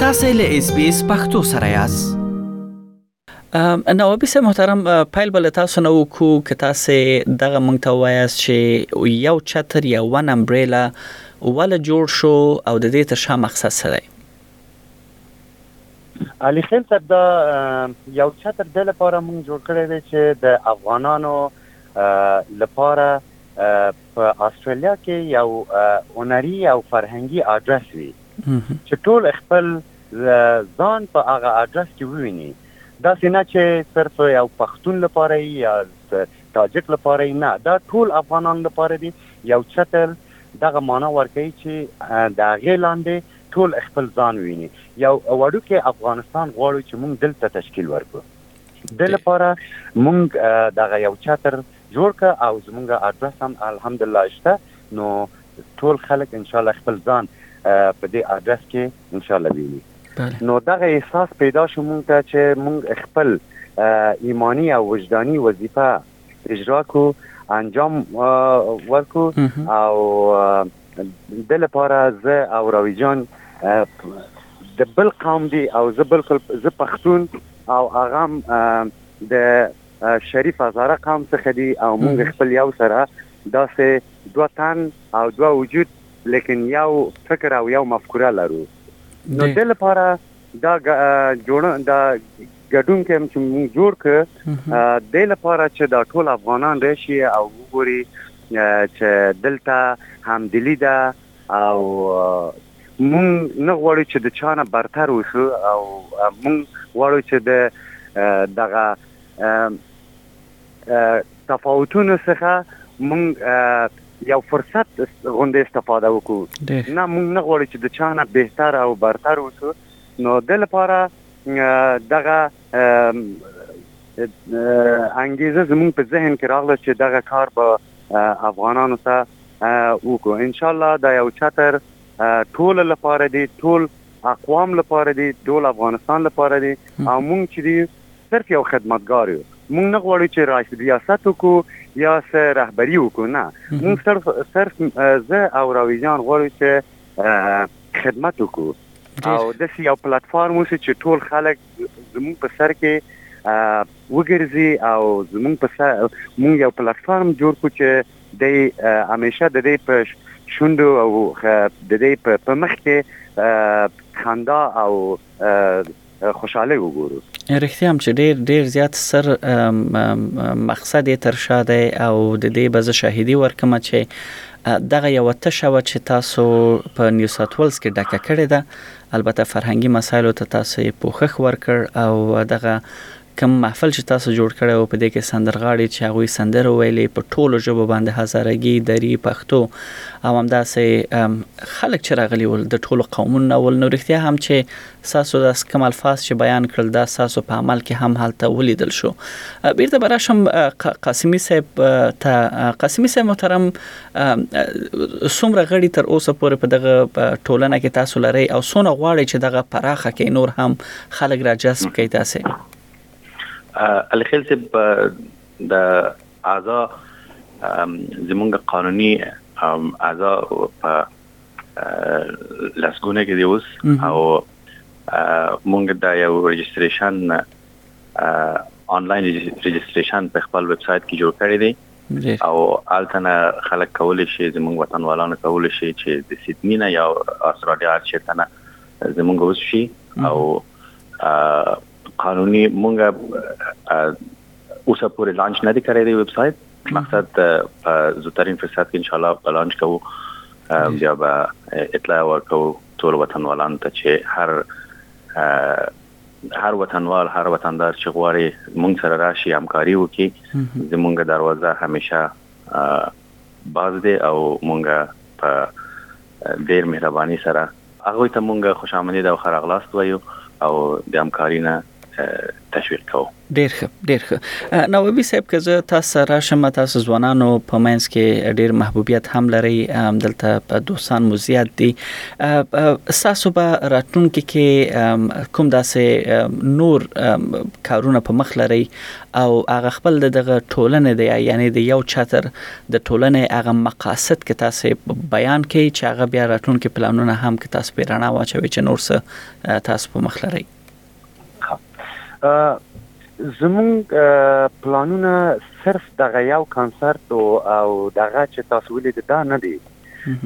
تاسو له اس بي اس پختو سره یاست نوابي سه محترم پایل بل تاسو نو کو ک تاسو دغه مونږ ته وایاست چې یو چتر یا ون امبریلا ول جوړ شو او د دې تر شا مقصد څه دی علي خیل صاحب دا یو چتر د لپاره مونږ جوړ کړی دی چې د افغانانو لپاره په اسټرالیا کې یو هنري او فرهنګي آډرس وي چې ټول خپل ځان په هغه آډرس کې وویني دا سینه چې صرف یو پښتون لپاره یا تاجک لپاره نه دا ټول افغانان لپاره دی یو چتر دغه معنا ورکوي چې د هغې لاندې ټول خپل ځان ویني یو وړوکی افغانستان غواړو چې موږ دلته تشکیل ورکړو د لپاره موږ دغه یو چتر جوړ که او زمونږ ادرس هم الحمدالله شته نو ټول خلک انشاالله خپل ځان په دې ادرس کې انشاالله ویني نو دغه احساس پیدا شو مونږ ته چې مونږ خپل ایمانی او وجدانی وظیفه اجرا کو انجام ورکو او د لپاره زه او راوی جان د بل قوم دی او زه بالکل زه پښتون او هغه د شریف هزاره قوم څخه دي او مونږ خپل یو سره داسې دوه تن او دوه وجود لیکن یو فکر او یو مفکوره لرو نو د لپاره دا جوړ دا ګډون کوم چې موږ جوړ ک د لپاره چې دا ټول افغانان راشي او وګوري چې دلته همدلی ده او مونږ نه غواړو چې د چا نه برتر اوسو او مونږ غواړو چې د دغه تفاوتونو څخه مونږ یو فرصت غوندې استفاده وکړو نه مونږ نه غواړو چې د چا نه بهتر او برتر اوسو نو د لپاره دغه انګیزه زمونږ په ذهن کې راغله چې دغه کار به افغانانو ته وکړو ان شاء الله دا یو چتر ټول لپاره دی ټول اقوام لپاره دی ټول افغانستان لپاره دی او مونږ چې دی صرف یو خدمتګار یو مونږ نه غواړو چې ریاست وکړو یا سه رهبری وکړو نه مونږ صرف صرف زه او راویجان غواړو چې خدمت وکړو او د یو پلیټ فارم وسی چې ټول خلک زموږ په سر کې وګرځي او زمونږ په سر مونږ یو پلاتفارم جوړ کړو چې دی همیشه د دی په شونډو او د دی په مخ کې خندا او خوشحالي وګورو. رښتیا هم چې ډیر ډیر زیات سر مقصد یې تر شا دی او د دې به زه شاهدي ورکم چې دغه یو تشه وه چې تاسو په نیو ساوت ویلز کې ډکه کړې ده البته فرهنګي مسایلو ته تاسو یې پوښښ ورکړ او دغه کوم محفل چې تاسو جوړ کړی و په دې کې سندرغاړي چې هغوی سندرې ویلې په ټولو ژبو باندې هزارګي، دري، پښتو او همداسې خلک چې راغلي ول د ټولو قومونو نه ول، نو رښتیا هم چې ستاسو دا کوم الفاظ چې بیان کړل دا ستاسو په عمل کې هم هلته ولیدل شو. بېرته به راشم قاسمي صاحب ته، قاسمي صاحب محترم! څومره غړي تر اوسه پورې په دغه ټولنه کې تاسو لري او څونه غواړي چې دغه پراخه کې نور هم خلک را جذب کړي تاسو الخیل صاحب د اعضا زمونږ قانوني اعضا په لاسګونه کې دی اوس او مونږ دا یو رجستریشن انلاین رجستریشن په خپل ویب سټ کې جوړ کړی دی جی. او هلته نه خلک کولی شی زمونږ وطنوالانو کولی شی چی د سیدنی نه یا استرالیا هر چیرته نه زمونږ اوس شی او قانونی مونږ اوسه پوری لانچ نه دی کړی دی ویب سایت مقصد په زوترین فرصت کې ان شاء الله لانچ کوو بیا به اطلاع ورکوو ټول وطنوالان ته چې هر هر وطنوال هر وطندار چې غواړي مونږ سره راشي همکاري وکړي زمونږ دروازه همیشه باز دی او مونږ په ډیر مهرباني سره هغه ته مونږ خوش آمدید او خراغلاست وایو او د همکاري نه تشویق کوو ډیر ښه ډیر ښه نوابي صاحب که زه تاسو سره شم تاسو ځوانانو په منځ کې ډیر محبوبیت هم لري دلته په دوستان مو زیات دي تاسو به راتلونکي کې کوم داسې نور کارونه په مخ لري او هغه خپل دغه ټولنه دی یعنی د یو چتر د ټولنې هغه مقاصد کې تاسو بیان کوي چې هغه بیا راتلونکي پلانونه هم کې تاسو پیرانه واچوي چې نور څه تاسو په مخ لري زموږ پلانونه صرف دغه یو کنسرت او دغه چې تاسو ولید دا نه دی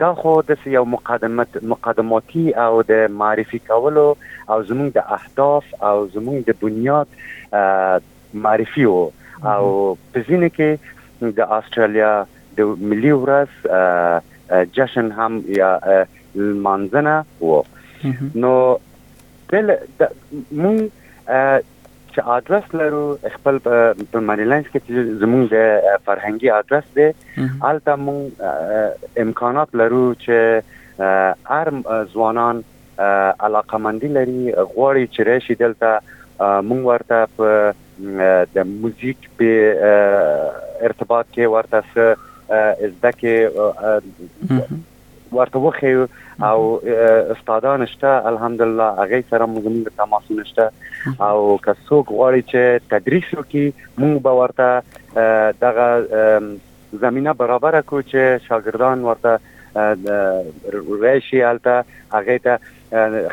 دا خو د یو مقدمت مقدماتي او د معرفي کولو او زموږ د اهداف او زموږ د بنیاد معرفي او په ځینې کې د استرالیا د ملي ورځ جشن هم یا لمانځنه وو نو بله د مونږ چې آدرس لرو خپل په مریلانس کې چې زمونږ د فرهنګي آدرس دی البته مونږ امکانات لرو چې هر ځوانان علاقه مندي لري غواړي چې راشي دلته مونږ ورته په د موزیک په ارتباط کې ورته څه زده کې ورته وخیو او استادان شته الحمدلله هغه سره موږ موږ تماسونه شته او که څوک غواړي چې تدریس وکړي موږ به ورته دغه زمينه برابر کو چې شاګردان ورته راشي الته هغه ته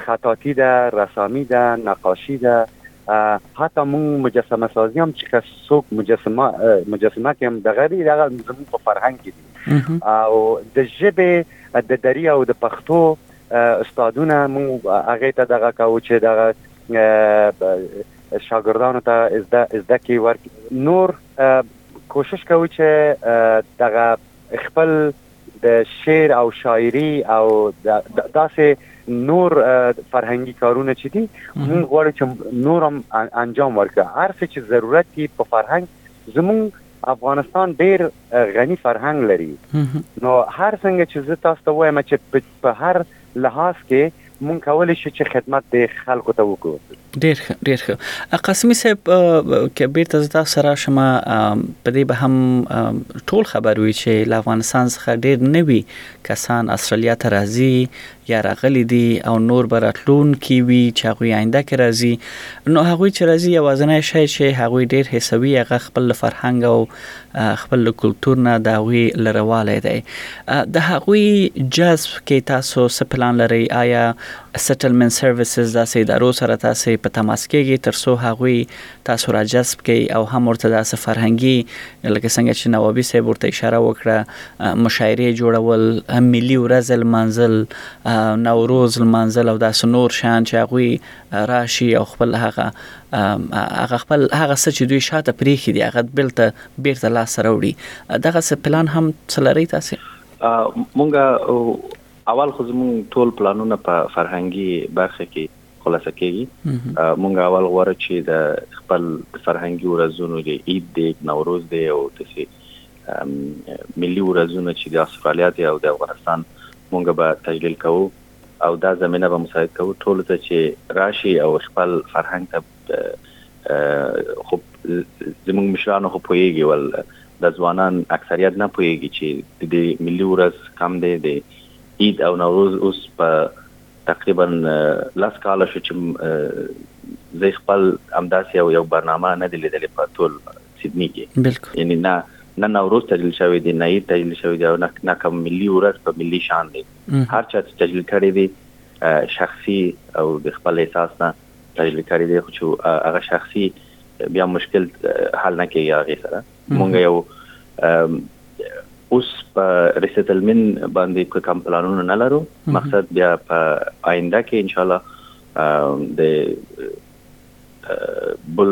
خطاطی ده رسامی ده نقاشی ده حتی مون مجسمه سازی هم چې څوک مجسمه مجسمه کې هم دغه دی دغه زمون په فرهنګ کې دي او د ژبې د دری او د پښتو استادونه مو هغه ته دغه کاو چې دغه شاګردانو ته زده زده کی ور نور کوشش کوو چې دغه خپل د شعر او شاعری او داسې نور فرهنګي کارونه چې دي موږ غواړو چې نور هم انجام ورکړو هر څه چې ضرورت دي په فرهنګ زموږ افغانستان ډیر غني فرهنګ لري نو هر څنګه چې زه تاسو ته وایم چې په هر لحاظ کې مونږ کولای شو چې خدمت د خلکو ته وکړو ډیر ښه ډیر ښه قاسمی صاحب کې بیرته زتا سره شمه په دې به هم ټول خبر وي چې له افغانستان څخه ډیر نوي کسان استرالیا ته راځي یا راغلي دي او نور به راتلونکي وي چې هغوی آینده کې راځي نو هغوی چې راځي یوازنی شی چې هغوی ډیر حسوي هغه خپل فرهنګ او خپل کلتور نه د هغوی لروالی دی د هغوی جذب کې تاسو څه پلان لرئ آیا سټلمنټ سروسز داسې ادارو سره تاسو په تماس کېږئ ترڅو هغوی تاسو را جذب کړئ او هم ورته داسې فرهنګي لکه څنګه چې نوابي صاحب ورته اشاره وکړه مشاعرې جوړول ملي ورځ لمانځل نوروز لمانځل او داسې نور شان چې هغوی راشي او خپل هغه هغه خپل هغه څه چې دوی شاته پریخي دي هغه بلته بیرته لاس سره وړي دغه څه پلان هم څلري تاسو مونږه اول خو زمون ټول پلانونه په فرهنګي برخه کې خلاصه کیږي مونږ اول غواړو چې د خپل فرهنګي ورځونو د عید دی نوروز دی او تاسو ملي ورځونه چې د استرالیا دی او د افغانستان مونږ به تجلیل کوو او دا زمينه به مساعد کوو ټول ته چې راشي او خپل فرهنګ ته خو زموږ مشرانو خو پوهیږي ول د ځوانان اکثریت نه پوهیږي چې د ملي ورځ کم دی د عید او نوروز اوس په تقریبا لس کاله شو چې زه خپل همداسې یو یو برنامه نه دی لیدلې په ټول سیدنی کې بالکل یعنی نه نه نوروز تجلیل شوی دی نه عید تجلیل شوی دی او نه نه کوم ملي ورځ په ملي شان دی هر چا چې تجلیل کړی دی شخصي او د خپل احساس نه تجلیل کړی دی خو هغه شخصي بیا مشکل حل نه کوي هغه سره مونږ یو اوس په ریسټلمن باندې کوم کم پلانونه نه لرو مقصد بیا په آینده کې ان شاء الله د بل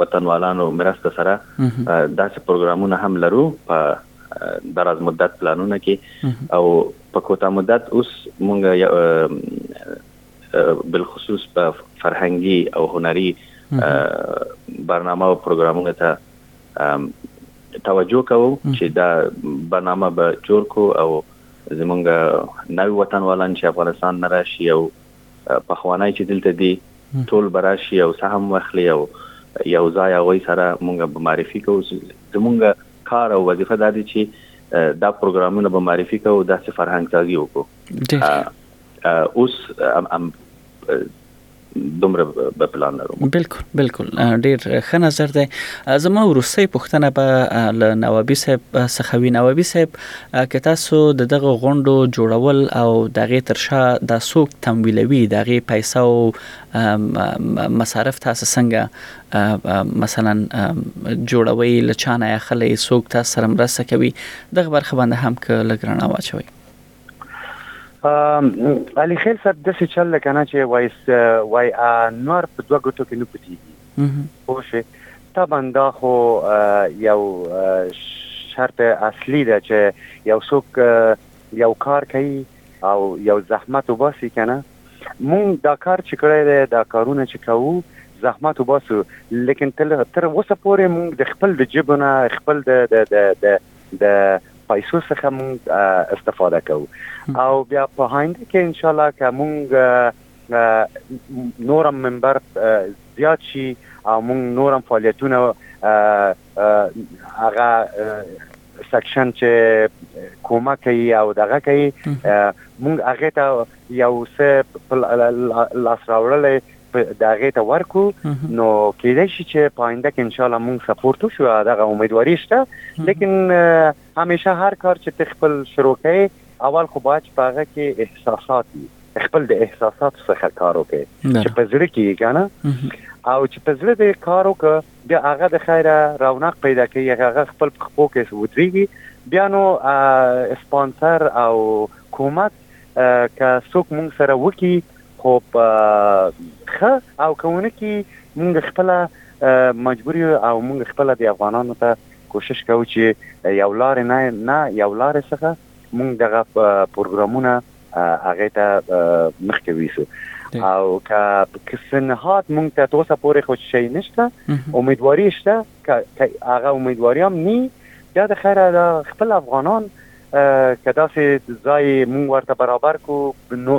وطنوالانو مرسته سره داسې پروګرامونه هم لرو په دراز مدت پلانونه کې او په کوتا مدت اوس مونږ بالخصوص په فرهنګي او هنري برنامه او پروګرامونو ته توجه کوو چې دا برنامه به جوړ کو او زمونږ نوی وطنوالان چې افغانستان نه راشي او پخوانی چې دلته دي ټول براشي او سهم واخلي او یو ځای هغه سره مونږ به معرفي کوو زمونږ کار او وظیفه دا دي چې دا پروګرامونه به معرفي کوو دا چې فرهنګ سازي وکړو اوس ام دومره به پلان لرو بالکل بالکل ډیر ښه نظر دی زما ورسې پښتنه به ل نوابي صاحب څخه وی نوابي صاحب که تاسو د دغه غونډو جوړول او دغه ترشا د سوق تمویلوي دغه پیسې او مصارف تاسو څنګه مثلا جوړوي لچانه اخلي سوق تاسو سره مرسته کوي دغه برخه باندې هم ک لګرانه واچوي علي خیل صاحب داسې چل ده کنه چې وایس وای نور په دوه ګټو کې نه پټیږي خو شي طبعا دا خو یو شرط اصلي ده چې یو څوک یو کار کوي او یو زحمت وباسي کنه مون دا کار چې کړی دی دا کارونه چې کوو زحمت وباسو لیکن تل تر اوسه پورې مونږ د خپل د جبونه خپل د د د د پیسو څخه مونږ استفاده کوو او بیا په هاینده کې ان شاء الله که مونږ نورم منبر زیات شي او مونږ نورم فعالیتونه هغه سکشن چې کومه کوي او دغه کوي مونږ هغه ته یو څه په لاس راوړلی د هغې ته ورکو نو کېدای شي چې په آینده کې ان شاء الله مونږ سپورټ وشو دغه امیدواري شته لیکن همیشه هر کار چې ته خپل شروع کړې اول خو باید په هغه کې احساسات وي خپل د احساساتو څخه کار وکړي چې په زړه کې کنه او چې په زړه دې کار وکړه بیا هغه د خیره رونق پیدا کوي هغه خپل خپل کې ودرېږي بیا نو سپانسر او کومک که څوک مونږ سره وکی خو په خه او کونه کی مونږ خپل مجبور یو او مونږ خپل د افغانانو ته کوشش کوو چې یو لار نه نه یو لار څخه مونږ دغه پروګرامونه هغه ته مخکې ویسو او که کسنهات مونږ ته تر اوسه پورې خو شي نشته امیدواري شته که هغه امیدواري هم ني دا د خیره دا خپل افغانان که داسې ځای مونږ ورته برابر کو نو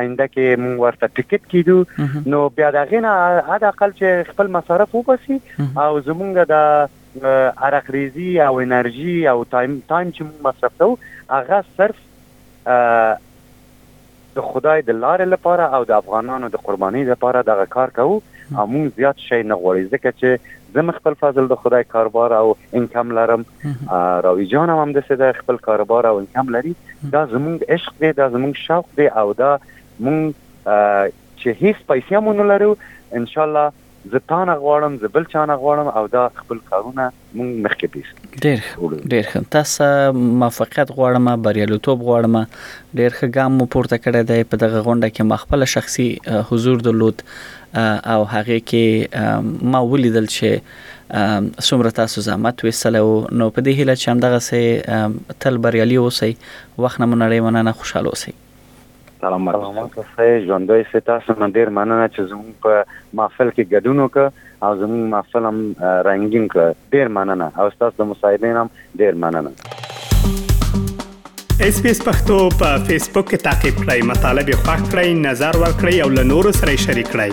آینده کې مونږ ورته ټیکټ کیدو نو بیا دا غینه حد اقل چې خپل مصارف وبسی او زمونږ د عرق ریزی او انرژی او تایم تایم چې مونږ مصرف کوو هغه صرف د خدای د لارې لپاره او د افغانانو د قربانۍ لپاره دغه کار کوو او مونږ زیات شی نه غواړی ځکه چې زه مې خپل فضل د خدای کاربار او انکم لرم راوی جان هم همداسې ده خپل کاربار او انکم لري دا زمونږ عشق دی دا زمونږ شوق دی او دا مونږ چې هیڅ پیسې هم ونه لرو ان شاء الله زه تا نه غواړم زه بل چا نه غواړم او دا خپل کارونه مونږ مخکې بیسو ډیر ښه ډیر ښه تاسو موفقیت غواړم بریالیتوب غواړم ډیر ښه ګام مو پورته کړی دی په دغه غونډه کې ما خپل شخصي حضور درلود او هغه کې ما ولیدل چې څومره تاسو زحمت وسلو نو په دې هیله چې همدغه سه تل بریالي اوسئ وخت نه منړې مننه خوشاله اوسئ سلامات سلامات اوسئ ژوندی اوسئ تاسو نه ډېر مننه چې زموږ په محفل کې ګډون وکړ او زموږ محفل هم رنګین کړ ډېر مننه او ستاسو د مصاحبې نه هم ډېر مننه اس پی اس پختو په فیسبوک کې تا کې پلی مطلب یو فاک کړئ نظر ور کړئ او له نورو سره شریک کړئ